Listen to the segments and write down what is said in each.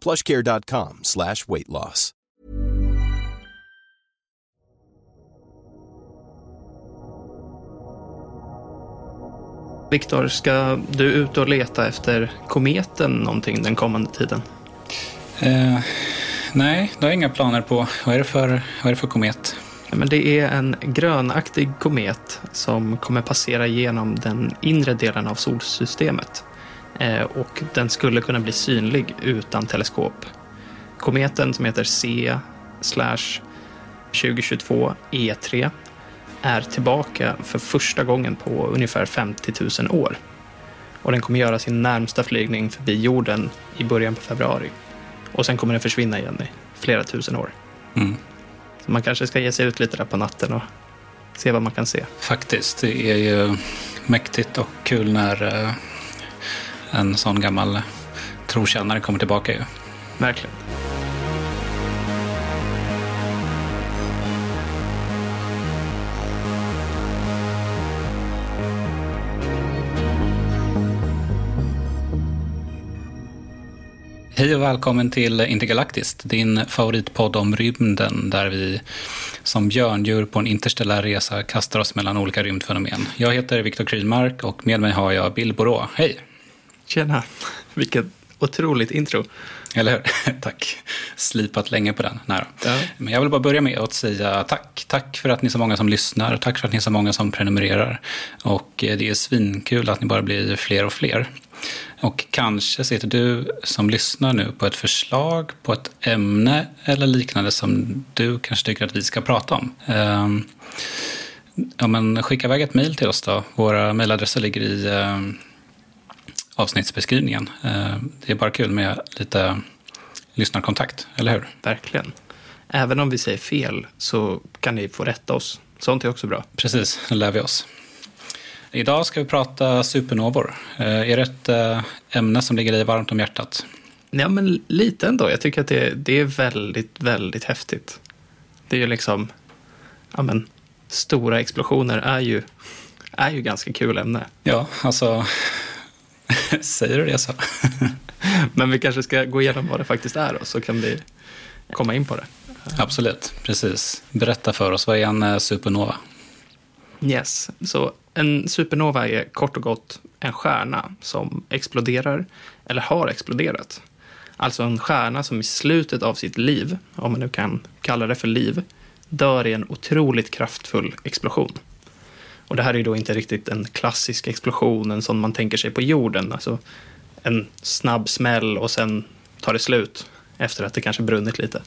plushcare.com slash weight loss. Viktor, ska du ut och leta efter kometen någonting den kommande tiden? Eh, nej, det har jag inga planer på. Vad är det för, vad är det för komet? Men det är en grönaktig komet som kommer passera genom den inre delen av solsystemet. Eh, och den skulle kunna bli synlig utan teleskop. Kometen som heter C 2022 E3 är tillbaka för första gången på ungefär 50 000 år. Och den kommer göra sin närmsta flygning förbi jorden i början på februari. Och sen kommer den försvinna igen i flera tusen år. Mm. Så man kanske ska ge sig ut lite där på natten och se vad man kan se. Faktiskt, det är ju mäktigt och kul när eh, en sån gammal trotjänare kommer tillbaka. Ju. Verkligen. Hej och välkommen till Intergalaktiskt, din favoritpodd om rymden där vi som björndjur på en interstellär resa kastar oss mellan olika rymdfenomen. Jag heter Viktor Krylmark och med mig har jag Bill Borå. Hej! Tjena! Vilket otroligt intro. Eller hur? tack. Slipat länge på den. Nej Ja. Men jag vill bara börja med att säga tack. Tack för att ni är så många som lyssnar. Tack för att ni är så många som prenumererar. Och eh, det är svinkul att ni bara blir fler och fler. Och kanske sitter du som lyssnar nu på ett förslag på ett ämne eller liknande som du kanske tycker att vi ska prata om. Ehm, Ja, men skicka iväg ett mejl till oss då. Våra mejladresser ligger i eh, avsnittsbeskrivningen. Eh, det är bara kul med lite lyssnarkontakt, eller hur? Verkligen. Även om vi säger fel så kan ni få rätta oss. Sånt är också bra. Precis, det lär vi oss. Idag ska vi prata supernovor. Eh, är det ett eh, ämne som ligger dig varmt om hjärtat? Ja, men lite ändå. Jag tycker att det, det är väldigt, väldigt häftigt. Det är ju liksom, ja men, stora explosioner är ju, är ju ganska kul ämne. Ja, alltså... Säger du det så? Men vi kanske ska gå igenom vad det faktiskt är då, så kan vi komma in på det. Absolut, precis. Berätta för oss, vad är en eh, supernova? Yes, så en supernova är kort och gott en stjärna som exploderar eller har exploderat. Alltså en stjärna som i slutet av sitt liv, om man nu kan kalla det för liv, dör i en otroligt kraftfull explosion. Och det här är ju då inte riktigt en klassisk explosion, en sån man tänker sig på jorden. Alltså en snabb smäll och sen tar det slut efter att det kanske brunnit lite.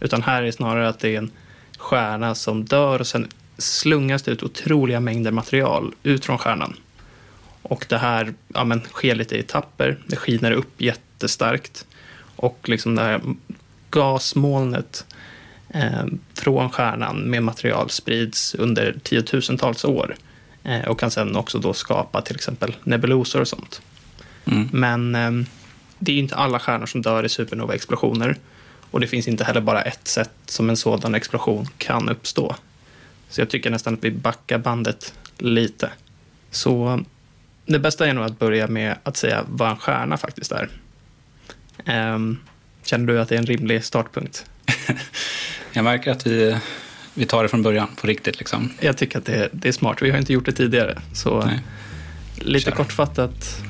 Utan här är det snarare att det är en stjärna som dör och sen slungas det ut otroliga mängder material ut från stjärnan. Och det här ja, men, sker lite i etapper. Det skiner upp jättestarkt. Och liksom det här gasmolnet från stjärnan med material sprids under tiotusentals år. Eh, och kan sen också då skapa till exempel nebulosor och sånt. Mm. Men eh, det är ju inte alla stjärnor som dör i supernova-explosioner. Och det finns inte heller bara ett sätt som en sådan explosion kan uppstå. Så jag tycker nästan att vi backar bandet lite. Så det bästa är nog att börja med att säga vad en stjärna faktiskt är. Ehm, känner du att det är en rimlig startpunkt? Jag märker att vi, vi tar det från början, på riktigt. Liksom. Jag tycker att det, det är smart. Vi har inte gjort det tidigare. Så Nej. lite Kör. kortfattat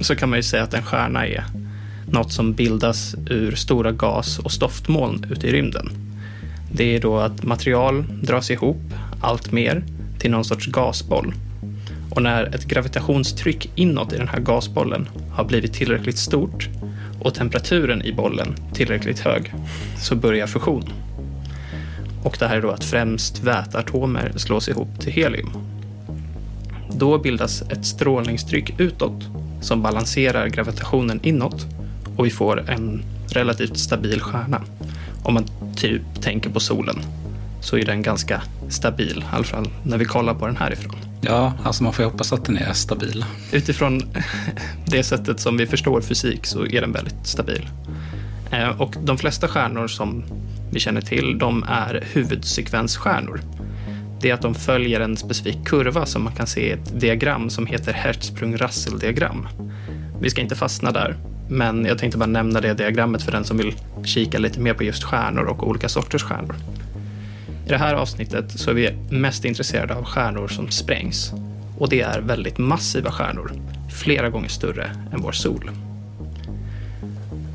så kan man ju säga att en stjärna är något som bildas ur stora gas och stoftmoln ute i rymden. Det är då att material dras ihop allt mer till någon sorts gasboll. Och när ett gravitationstryck inåt i den här gasbollen har blivit tillräckligt stort och temperaturen i bollen tillräckligt hög så börjar fusion. Och det här är då att främst väteatomer slås ihop till helium. Då bildas ett strålningstryck utåt som balanserar gravitationen inåt och vi får en relativt stabil stjärna. Om man typ tänker på solen så är den ganska stabil, i alla fall när vi kollar på den härifrån. Ja, alltså man får ju hoppas att den är stabil. Utifrån det sättet som vi förstår fysik så är den väldigt stabil. Eh, och de flesta stjärnor som vi känner till, de är huvudsekvensstjärnor. Det är att de följer en specifik kurva som man kan se i ett diagram som heter Hertzsprung-Russell-diagram. Vi ska inte fastna där, men jag tänkte bara nämna det diagrammet för den som vill kika lite mer på just stjärnor och olika sorters stjärnor. I det här avsnittet så är vi mest intresserade av stjärnor som sprängs. Och det är väldigt massiva stjärnor, flera gånger större än vår sol.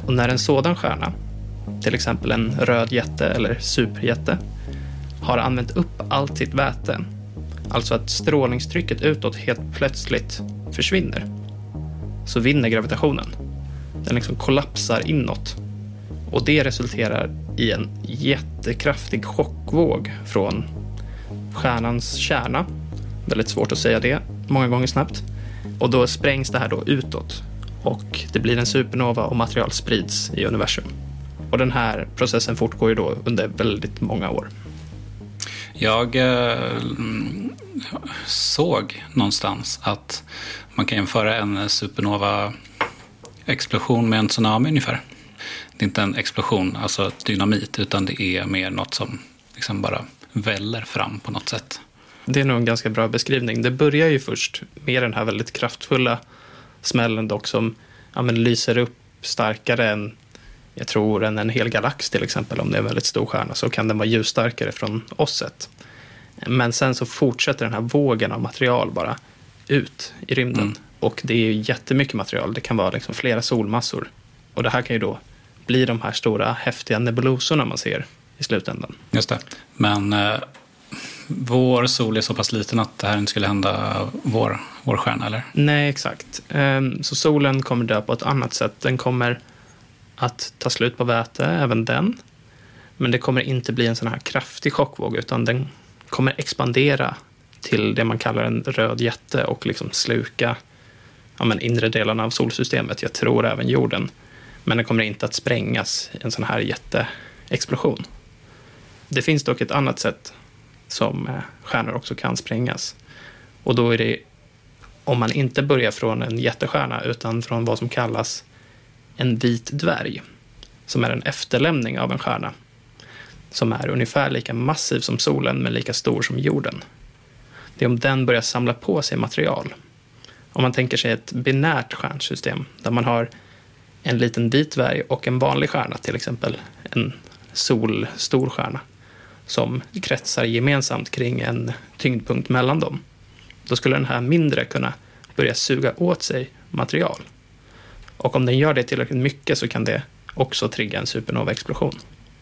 Och när en sådan stjärna, till exempel en röd jätte eller superjätte, har använt upp allt sitt väte, alltså att strålningstrycket utåt helt plötsligt försvinner, så vinner gravitationen. Den liksom kollapsar inåt och det resulterar i en jättekraftig chockvåg från stjärnans kärna. Väldigt svårt att säga det många gånger snabbt. Och då sprängs det här då utåt och det blir en supernova och material sprids i universum. Och den här processen fortgår ju då under väldigt många år. Jag eh, såg någonstans att man kan jämföra en supernova-explosion med en tsunami ungefär. Det är inte en explosion, alltså dynamit, utan det är mer något som liksom bara väller fram på något sätt. Det är nog en ganska bra beskrivning. Det börjar ju först med den här väldigt kraftfulla smällen dock som ja, lyser upp starkare än jag tror än en hel galax till exempel. Om det är en väldigt stor stjärna så kan den vara ljusstarkare från oss sett. Men sen så fortsätter den här vågen av material bara ut i rymden. Mm. Och det är ju jättemycket material. Det kan vara liksom flera solmassor. Och det här kan ju då bli de här stora häftiga nebulosorna man ser i slutändan. Just det. Men eh, vår sol är så pass liten att det här inte skulle hända vår, vår stjärna, eller? Nej, exakt. Ehm, så solen kommer dö på ett annat sätt. Den kommer att ta slut på väte, även den. Men det kommer inte bli en sån här kraftig chockvåg, utan den kommer expandera till det man kallar en röd jätte och liksom sluka ja, men inre delarna av solsystemet. Jag tror även jorden. Men den kommer inte att sprängas i en sån här jätteexplosion. Det finns dock ett annat sätt som eh, stjärnor också kan sprängas. Och då är det om man inte börjar från en jättestjärna utan från vad som kallas en vit dvärg, som är en efterlämning av en stjärna som är ungefär lika massiv som solen men lika stor som jorden. Det är om den börjar samla på sig material. Om man tänker sig ett binärt stjärnsystem där man har en liten vit dvärg och en vanlig stjärna, till exempel en solstor stjärna som kretsar gemensamt kring en tyngdpunkt mellan dem. Då skulle den här mindre kunna börja suga åt sig material. Och om den gör det tillräckligt mycket så kan det också trigga en supernova-explosion.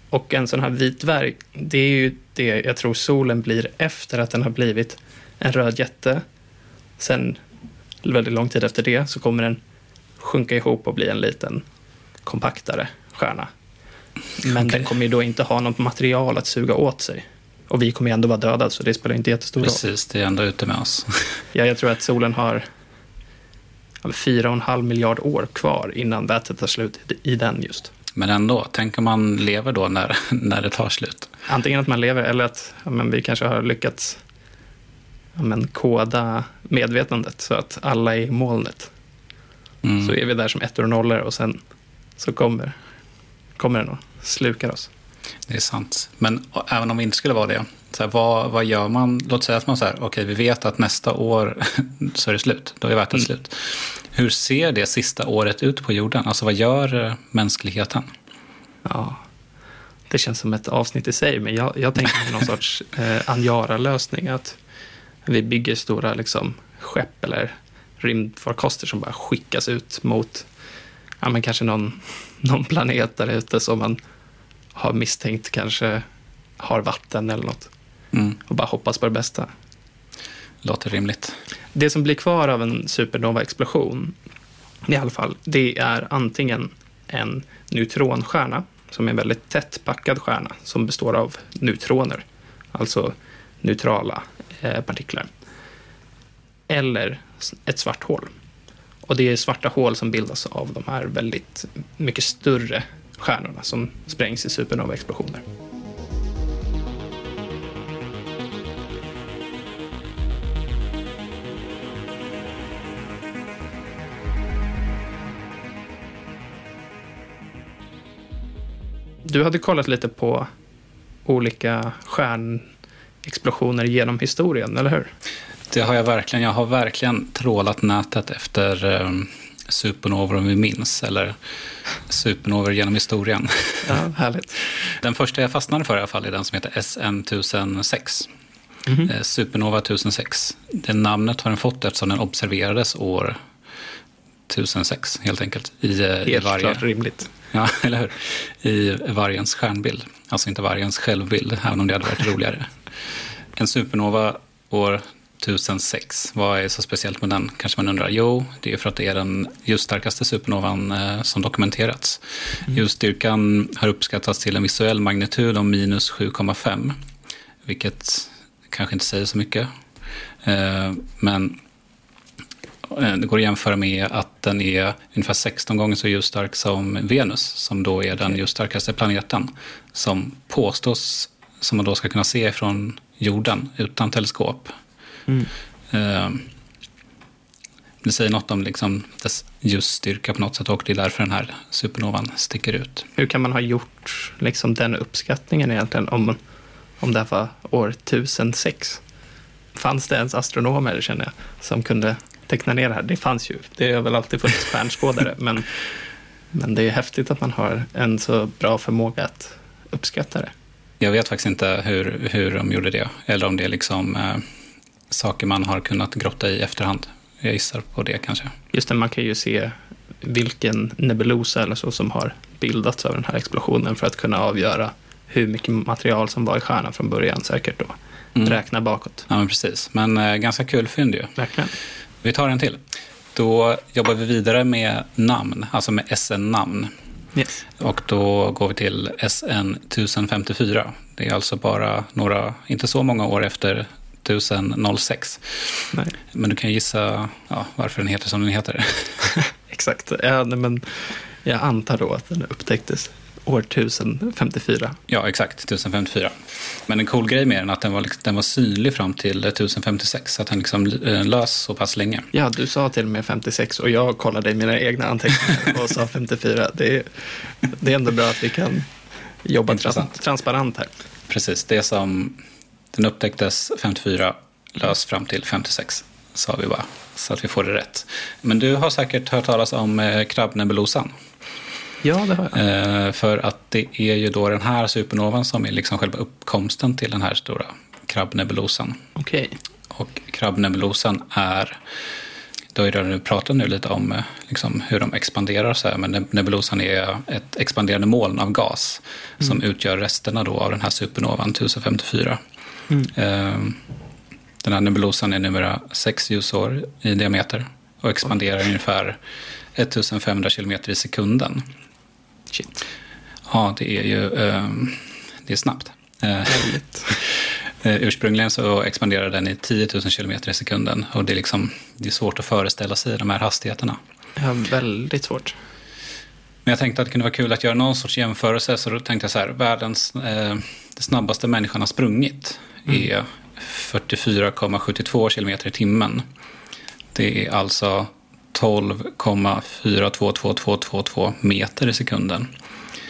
Och en sån här vit dvärg, det är ju det jag tror solen blir efter att den har blivit en röd jätte. Sen, väldigt lång tid efter det, så kommer den sjunka ihop och bli en liten kompaktare stjärna. Men okay. den kommer ju då inte ha något material att suga åt sig. Och vi kommer ju ändå vara döda, så det spelar inte jättestor roll. Precis, det är ändå ute med oss. ja, jag tror att solen har fyra och en halv miljard år kvar innan vätet tar slut i den just. Men ändå, tänk om man lever då när, när det tar slut? Antingen att man lever eller att ja, men vi kanske har lyckats ja, men, koda medvetandet så att alla är i molnet. Mm. Så är vi där som ettor och nollor och sen så kommer, kommer den och slukar oss. Det är sant. Men även om vi inte skulle vara det, så här, vad, vad gör man? Låt säga att man säger, okej, okay, vi vet att nästa år så är det slut. Då är världen mm. slut. Hur ser det sista året ut på jorden? Alltså vad gör eh, mänskligheten? Ja, det känns som ett avsnitt i sig, men jag, jag tänker mig någon sorts eh, Anjara-lösning. Att vi bygger stora liksom, skepp eller rymdfarkoster som bara skickas ut mot ja, men kanske någon, någon planet där ute som man har misstänkt kanske har vatten eller något. Mm. Och bara hoppas på det bästa. Låter rimligt. Det som blir kvar av en supernova-explosion, i alla fall, det är antingen en neutronstjärna, som är en väldigt tätt packad stjärna, som består av neutroner, alltså neutrala eh, partiklar. Eller ett svart hål. Och det är svarta hål som bildas av de här väldigt mycket större stjärnorna som sprängs i supernova-explosioner. Du hade kollat lite på olika stjärnexplosioner genom historien, eller hur? Det har jag verkligen. Jag har verkligen trålat nätet efter ehm, supernovor om vi minns, eller supernovor genom historien. Ja, härligt. Den första jag fastnade för i alla fall är den som heter SN 1006. Mm -hmm. Supernova 1006. Det namnet har den fått eftersom den observerades år 1006 helt enkelt. I, Helt i varje, klart rimligt. Ja, eller hur? I vargens stjärnbild. Alltså inte vargens självbild, även om det hade varit roligare. En supernova år 1006. Vad är så speciellt med den? Kanske man undrar. Jo, det är för att det är den ljusstarkaste supernovan eh, som dokumenterats. Mm. Ljusstyrkan har uppskattats till en visuell magnitud om minus 7,5. Vilket kanske inte säger så mycket. Eh, men Eh, det går att jämföra med att den är ungefär 16 gånger så ljusstark som Venus, som då är den ljusstarkaste planeten, som påstås, som man då ska kunna se från jorden utan teleskop. Mm. Eh, det säger något om liksom dess ljusstyrka på något sätt och det är därför den här supernovan sticker ut. Hur kan man ha gjort liksom den uppskattningen egentligen om, om det här var år 1006? Fanns det ens astronomer, känner jag, som kunde teckna ner det här. Det fanns ju, det har väl alltid funnits stjärnskådare, men, men det är häftigt att man har en så bra förmåga att uppskatta det. Jag vet faktiskt inte hur, hur de gjorde det, eller om det är liksom eh, saker man har kunnat grotta i efterhand. Jag gissar på det kanske. Just det, man kan ju se vilken nebulosa eller så som har bildats av den här explosionen för att kunna avgöra hur mycket material som var i stjärnan från början säkert då. Mm. Räkna bakåt. Ja, men precis. Men eh, ganska kul fynd ju. Verkligen. Vi tar en till. Då jobbar vi vidare med namn, alltså med SN-namn. Yes. Och då går vi till SN 1054. Det är alltså bara några, inte så många år efter 1006. Nej. Men du kan gissa ja, varför den heter som den heter. Exakt. Ja, men jag antar då att den upptäcktes år 1054. Ja, exakt. 1054. Men en cool grej med den är att den var, liksom, den var synlig fram till 1056. Så att den liksom eh, lös så pass länge. Ja, du sa till och med 56 och jag kollade i mina egna anteckningar och sa 54. Det är, det är ändå bra att vi kan jobba trans transparent här. Precis. Det som den upptäcktes 54, lös fram till 56, sa vi bara. Så att vi får det rätt. Men du har säkert hört talas om eh, krabbnebulosan. Ja, det har jag. Eh, för att det är ju då den här supernovan som är liksom själva uppkomsten till den här stora krabbnebulosan. Okej. Okay. Och krabbnebulosan är, då har jag redan pratat nu lite om eh, liksom hur de expanderar så här, men nebulosan är ett expanderande moln av gas mm. som utgör resterna då av den här supernovan 1054. Mm. Eh, den här nebulosan är numera 6 ljusår i diameter och expanderar okay. ungefär 1500 kilometer i sekunden. Shit. Ja, det är ju eh, det är snabbt. Eh, ursprungligen så expanderar den i 10 000 kilometer i sekunden och det är, liksom, det är svårt att föreställa sig de här hastigheterna. Ja, väldigt svårt. Men jag tänkte att det kunde vara kul att göra någon sorts jämförelse, så då tänkte jag så här, världens, eh, det snabbaste människan har sprungit mm. är 44,72 kilometer i timmen. Det är alltså 12,422222 meter i sekunden.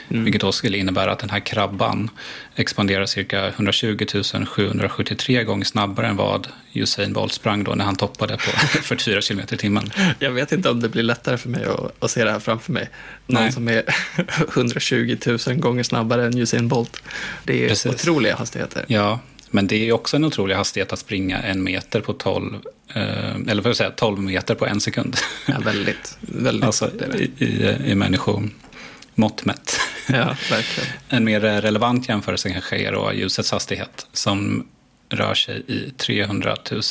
Mm. Vilket då skulle innebära att den här krabban expanderar cirka 120 773 gånger snabbare än vad Usain Bolt sprang då när han toppade på 44 km i timmen. Jag vet inte om det blir lättare för mig att, att se det här framför mig. Någon Nej. som är 120 000 gånger snabbare än Usain Bolt. Det är Precis. otroliga hastigheter. Ja, Men det är också en otrolig hastighet att springa en meter på 12, eh, eller vad säga, 12 meter på en sekund. Ja, väldigt. väldigt alltså i, i, i människomått mätt. Ja, verkligen. En mer relevant jämförelse kanske är då ljusets hastighet som rör sig i 300 000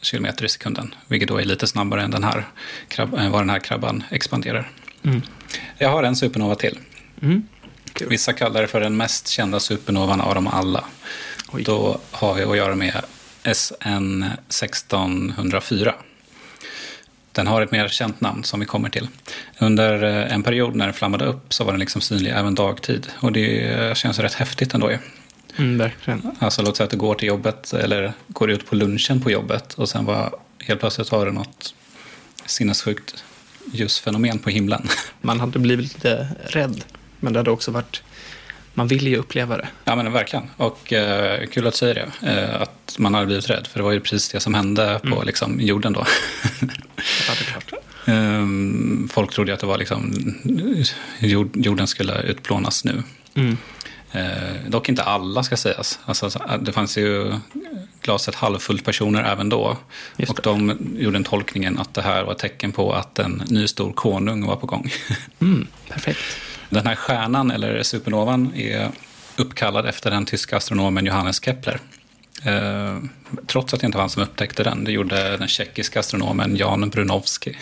kilometer i sekunden. Vilket då är lite snabbare än den här, vad den här krabban expanderar. Mm. Jag har en supernova till. Mm. Vissa kallar det för den mest kända supernovan av dem alla. Oj. Då har vi att göra med SN 1604. Den har ett mer känt namn som vi kommer till. Under eh, en period när den flammade upp så var den liksom synlig även dagtid. Och det känns rätt häftigt ändå. Mm, verkligen. Alltså låt säga att du går till jobbet eller går ut på lunchen på jobbet och sen var helt plötsligt har du något sinnessjukt ljusfenomen på himlen. Man hade blivit lite rädd, men det hade också varit man vill ju uppleva det. Ja, men verkligen. Och eh, kul att säga det. Eh, att man hade blivit rädd. För det var ju precis det som hände på mm. liksom, jorden då. ja, det är klart. Eh, folk trodde att det var liksom, jord, jorden skulle utplånas nu. Mm. Eh, dock inte alla ska sägas. Alltså, det fanns ju glaset halvfullt personer även då. Och de gjorde en tolkningen att det här var ett tecken på att en ny stor konung var på gång. Mm, perfekt. Den här stjärnan, eller supernovan, är uppkallad efter den tyska astronomen Johannes Kepler. Eh, trots att det inte var han som upptäckte den. Det gjorde den tjeckiska astronomen Jan Brunowski.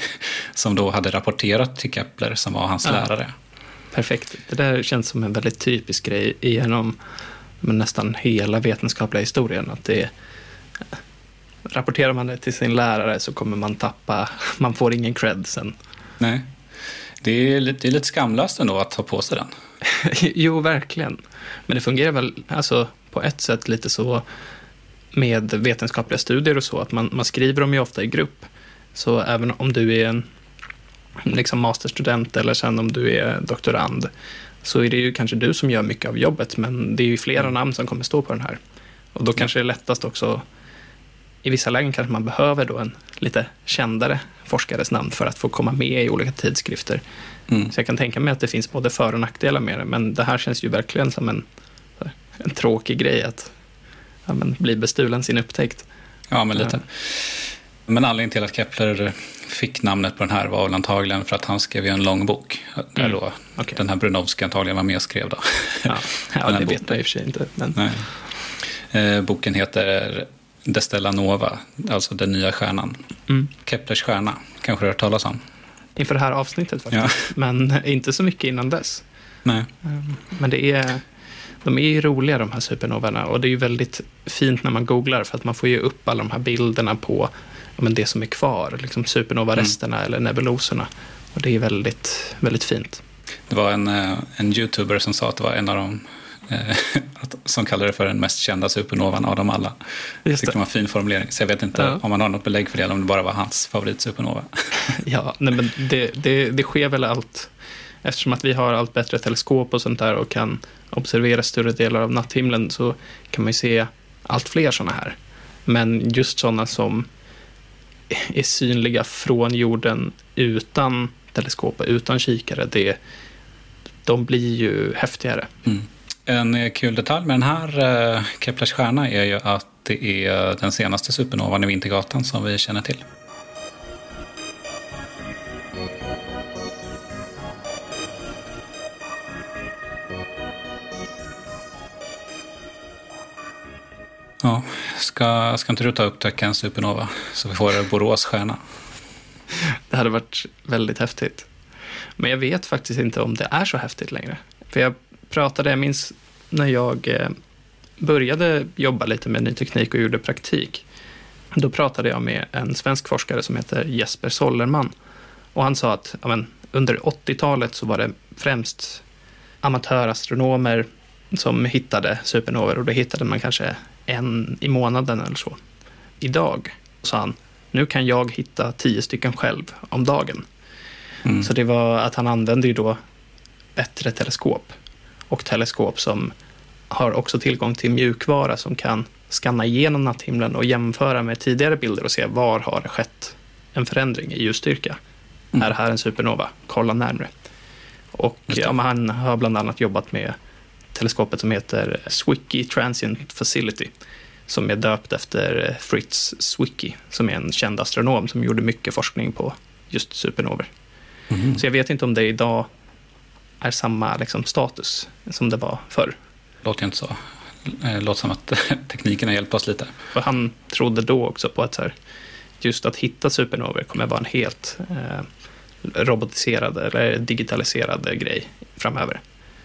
Som då hade rapporterat till Kepler, som var hans ja. lärare. Perfekt. Det där känns som en väldigt typisk grej genom nästan hela vetenskapliga historien. Att det är, rapporterar man det till sin lärare så kommer man tappa, man får ingen cred sen. Nej. Det är, lite, det är lite skamlöst ändå att ta på sig den. jo, verkligen. Men det fungerar väl alltså, på ett sätt lite så med vetenskapliga studier och så, att man, man skriver dem ju ofta i grupp. Så även om du är en liksom masterstudent eller sen om du är doktorand, så är det ju kanske du som gör mycket av jobbet, men det är ju flera mm. namn som kommer stå på den här. Och då kanske det är lättast också i vissa lägen kanske man behöver då en lite kändare forskares namn för att få komma med i olika tidskrifter. Mm. Så jag kan tänka mig att det finns både för och nackdelar med det, men det här känns ju verkligen som en, en tråkig grej att ja, bli bestulen sin upptäckt. Ja, men lite. Men anledningen till att Kepler fick namnet på den här var väl antagligen för att han skrev en lång bok. Där mm. då okay. den här Brunowski antagligen var med och skrev. Då. Ja, ja det vet man i och för sig inte. Men... Eh, boken heter Destella Nova, alltså den nya stjärnan. Mm. Keplers stjärna, kanske du har hört talas om? Inför det här avsnittet faktiskt, ja. men inte så mycket innan dess. Nej. Ehm, men det är, de är ju roliga de här supernovorna och det är ju väldigt fint när man googlar för att man får ju upp alla de här bilderna på men det som är kvar, liksom supernova-resterna mm. eller nebuloserna. Och det är väldigt, väldigt fint. Det var en, eh, en youtuber som sa att det var en av de Eh, som kallar det för den mest kända supernovan av dem alla. Jag tyckte det var en fin formulering. Så jag vet inte ja. om man har något belägg för det eller om det bara var hans favoritsupernova. ja, nej, men det, det, det sker väl allt. Eftersom att vi har allt bättre teleskop och sånt där och kan observera större delar av natthimlen så kan man ju se allt fler sådana här. Men just sådana som är synliga från jorden utan teleskop och utan kikare, det, de blir ju häftigare. Mm. En eh, kul detalj med den här eh, Keplers stjärna är ju att det är den senaste supernovan i Vintergatan som vi känner till. Ja, ska, ska inte du ta upptäcka en supernova så vi får Borås stjärna? Det hade varit väldigt häftigt. Men jag vet faktiskt inte om det är så häftigt längre. För jag pratade, jag minns när jag eh, började jobba lite med ny teknik och gjorde praktik. Då pratade jag med en svensk forskare som heter Jesper Sollerman. Och han sa att ja, men, under 80-talet så var det främst amatörastronomer som hittade supernover och då hittade man kanske en i månaden eller så. Idag, sa han, nu kan jag hitta tio stycken själv om dagen. Mm. Så det var att han använde ju då bättre teleskop och teleskop som har också tillgång till mjukvara som kan skanna igenom natthimlen och jämföra med tidigare bilder och se var har det skett en förändring i ljusstyrka. Mm. Är det här en supernova? Kolla närmre. Och ja, han har bland annat jobbat med teleskopet som heter Swicky Transient Facility som är döpt efter Fritz Zwicky, som är en känd astronom som gjorde mycket forskning på just supernover. Mhm. Så jag vet inte om det idag är samma liksom, status som det var förr. Låter ju inte så. Eh, Låter som att tekniken har hjälpt oss lite. För han trodde då också på att så här, just att hitta supernover kommer vara en helt eh, robotiserad eller digitaliserad grej framöver.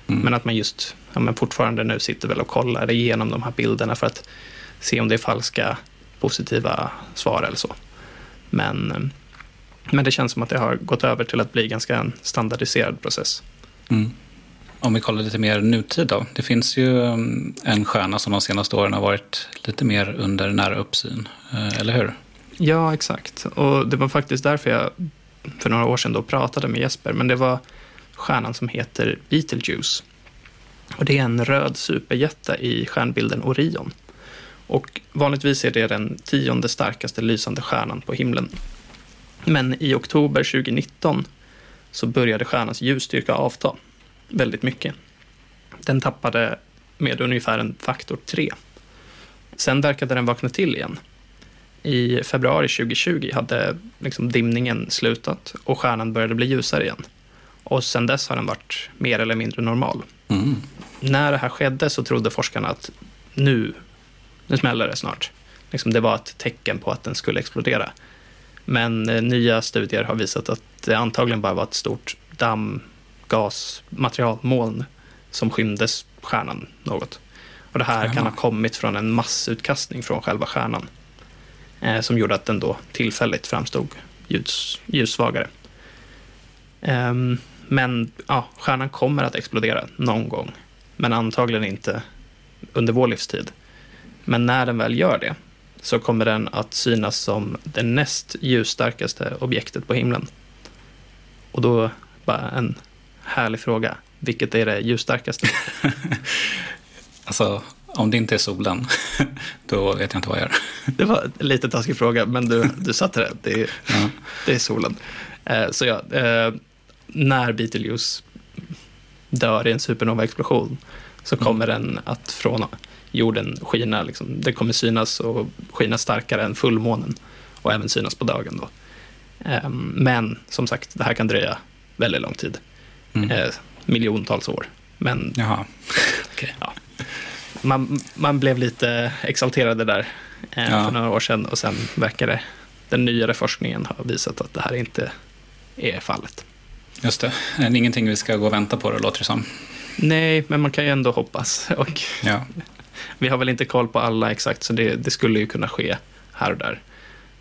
Mm. Men att man just ja, men fortfarande nu sitter väl och kollar igenom de här bilderna för att se om det är falska positiva svar eller så. Men, eh, men det känns som att det har gått över till att bli ganska en standardiserad process. Mm. Om vi kollar lite mer nutid då. Det finns ju mm, en stjärna som de senaste åren har varit lite mer under nära uppsyn. Eh, eller hur? Ja, exakt. Och det var faktiskt därför jag för några år sedan då pratade med Jesper. Men det var stjärnan som heter Beetlejuice. Och det är en röd superjätte i stjärnbilden Orion. Och vanligtvis är det den tionde starkaste lysande stjärnan på himlen. Men i oktober 2019 så började stjärnans ljusstyrka avta väldigt mycket. Den tappade med ungefär en faktor 3. Sen verkade den vakna till igen. I februari 2020 hade liksom dimningen slutat och stjärnan började bli ljusare igen. Och sen dess har den varit mer eller mindre normal. Mm. När det här skedde så trodde forskarna att nu, nu smäller det snart. Liksom det var ett tecken på att den skulle explodera. Men eh, nya studier har visat att det antagligen bara var ett stort damm, gas, materialmoln som skymde stjärnan något. Och det här kan ha kommit från en massutkastning från själva stjärnan. Eh, som gjorde att den då tillfälligt framstod ljus, ljussvagare. Ehm, men ja, stjärnan kommer att explodera någon gång. Men antagligen inte under vår livstid. Men när den väl gör det så kommer den att synas som det näst ljusstarkaste objektet på himlen. Och då bara en härlig fråga. Vilket är det ljusstarkaste? Alltså, om det inte är solen, då vet jag inte vad jag gör. Det var en lite taskig fråga, men du, du satte det. Det är, Ja. det är solen. Eh, så ja, eh, när Betelgeuse dör i en supernova-explosion så kommer den att från jorden skina, liksom, det kommer synas och skina starkare än fullmånen och även synas på dagen. Då. Eh, men som sagt, det här kan dröja väldigt lång tid. Mm. Eh, miljontals år. Men Jaha. ja, man, man blev lite exalterade där eh, Ja. för några år sedan och sen verkar det, den nyare forskningen har visat att det här inte är fallet. Just det. Det är ingenting vi ska gå och vänta på då, låter det som. Nej, men man kan ju ändå hoppas. Och Ja. Vi har väl inte koll på alla exakt, så det, det skulle ju kunna ske här och där.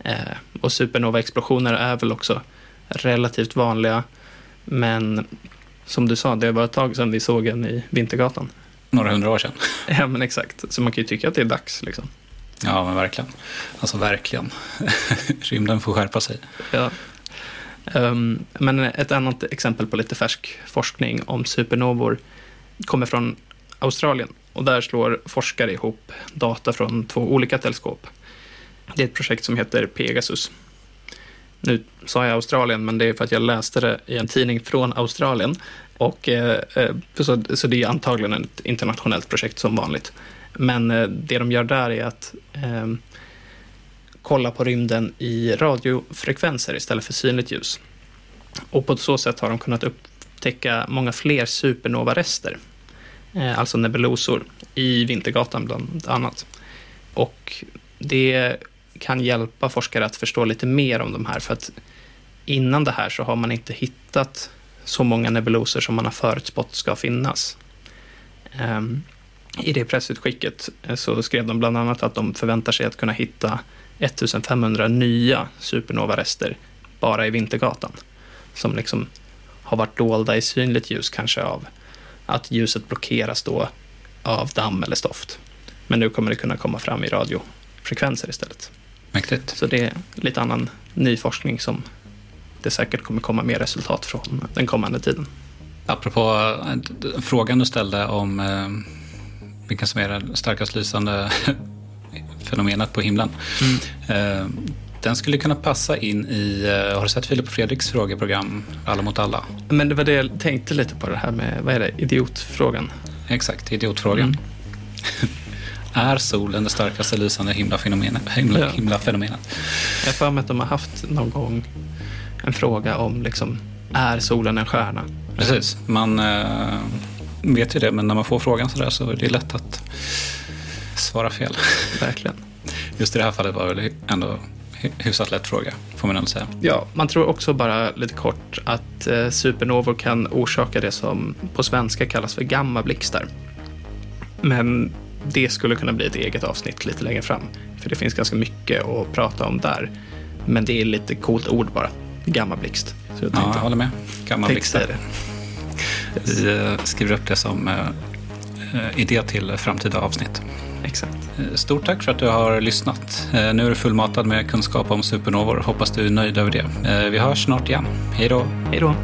Eh, och supernova-explosioner är väl också relativt vanliga, men som du sa, det var ett tag sedan vi såg en i Vintergatan. Några hundra år sedan. Ja, men exakt. Så man kan ju tycka att det är dags. Liksom. Ja, men verkligen. Alltså verkligen. Rymden får skärpa sig. Ja. Ehm, men ett annat exempel på lite färsk forskning om supernovor kommer från Australien. Och där slår forskare ihop data från två olika teleskop. Det är ett projekt som heter Pegasus. Nu sa jag Australien, men det är för att jag läste det i en tidning från Australien. Och, eh, eh, så, så det är antagligen ett internationellt projekt som vanligt. Men eh, det de gör där är att eh, kolla på rymden i radiofrekvenser istället för synligt ljus. Och på så sätt har de kunnat upptäcka många fler supernovarester, eh, Eh, alltså nebulosor, i Vintergatan bland annat. Och det kan hjälpa forskare att förstå lite mer om de här, för att innan det här så har man inte hittat så många nebulosor som man har förutspått ska finnas. Ehm, I det pressutskicket eh, så skrev de bland annat att de förväntar sig att kunna hitta 1500 nya supernovarester bara i Vintergatan. Som liksom har varit dolda i synligt ljus kanske av att ljuset blockeras då av damm eller stoft. Men nu kommer det kunna komma fram i radiofrekvenser istället. Mäktigt. Så det är lite annan ny forskning som det säkert kommer komma mer resultat från den kommande tiden. Apropå eh, frågan du ställde om eh, vilka som är det starkast lysande fenomenet på himlen. Eh, den skulle kunna passa in i, eh, har du sett Filip och Fredriks frågeprogram Alla mot alla? Men det var det jag tänkte lite på det här med, vad är det, idiotfrågan. Exakt, idiotfrågan. Är solen det starkaste lysande himlafenomenet? Himla, Ja. himlafenomenet? Jag för mig att de har haft någon gång en fråga om liksom, är solen en stjärna? Precis, man eh, vet ju det, men när man får frågan sådär så är det lätt att svara fel. Verkligen. Just i det här fallet var det väl ändå hyfsat lätt fråga, får man ändå säga. Ja, man tror också bara lite kort att eh, supernovor kan orsaka det som på svenska kallas för gammablixtar. Men det skulle kunna bli ett eget avsnitt lite längre fram, för det finns ganska mycket att prata om där. Men det är lite coolt ord bara, gammablixt. Så jag Ja, jag håller med. Gammal tänkte säga blixtar. det. Vi eh, skriver upp det som eh, idé till framtida avsnitt. Exakt. Eh, Stort tack för att du har lyssnat. Eh, Nu är du fullmatad med kunskap om supernovor. Hoppas du är nöjd över det. Eh, Vi hörs snart igen. Hej då! Hej då.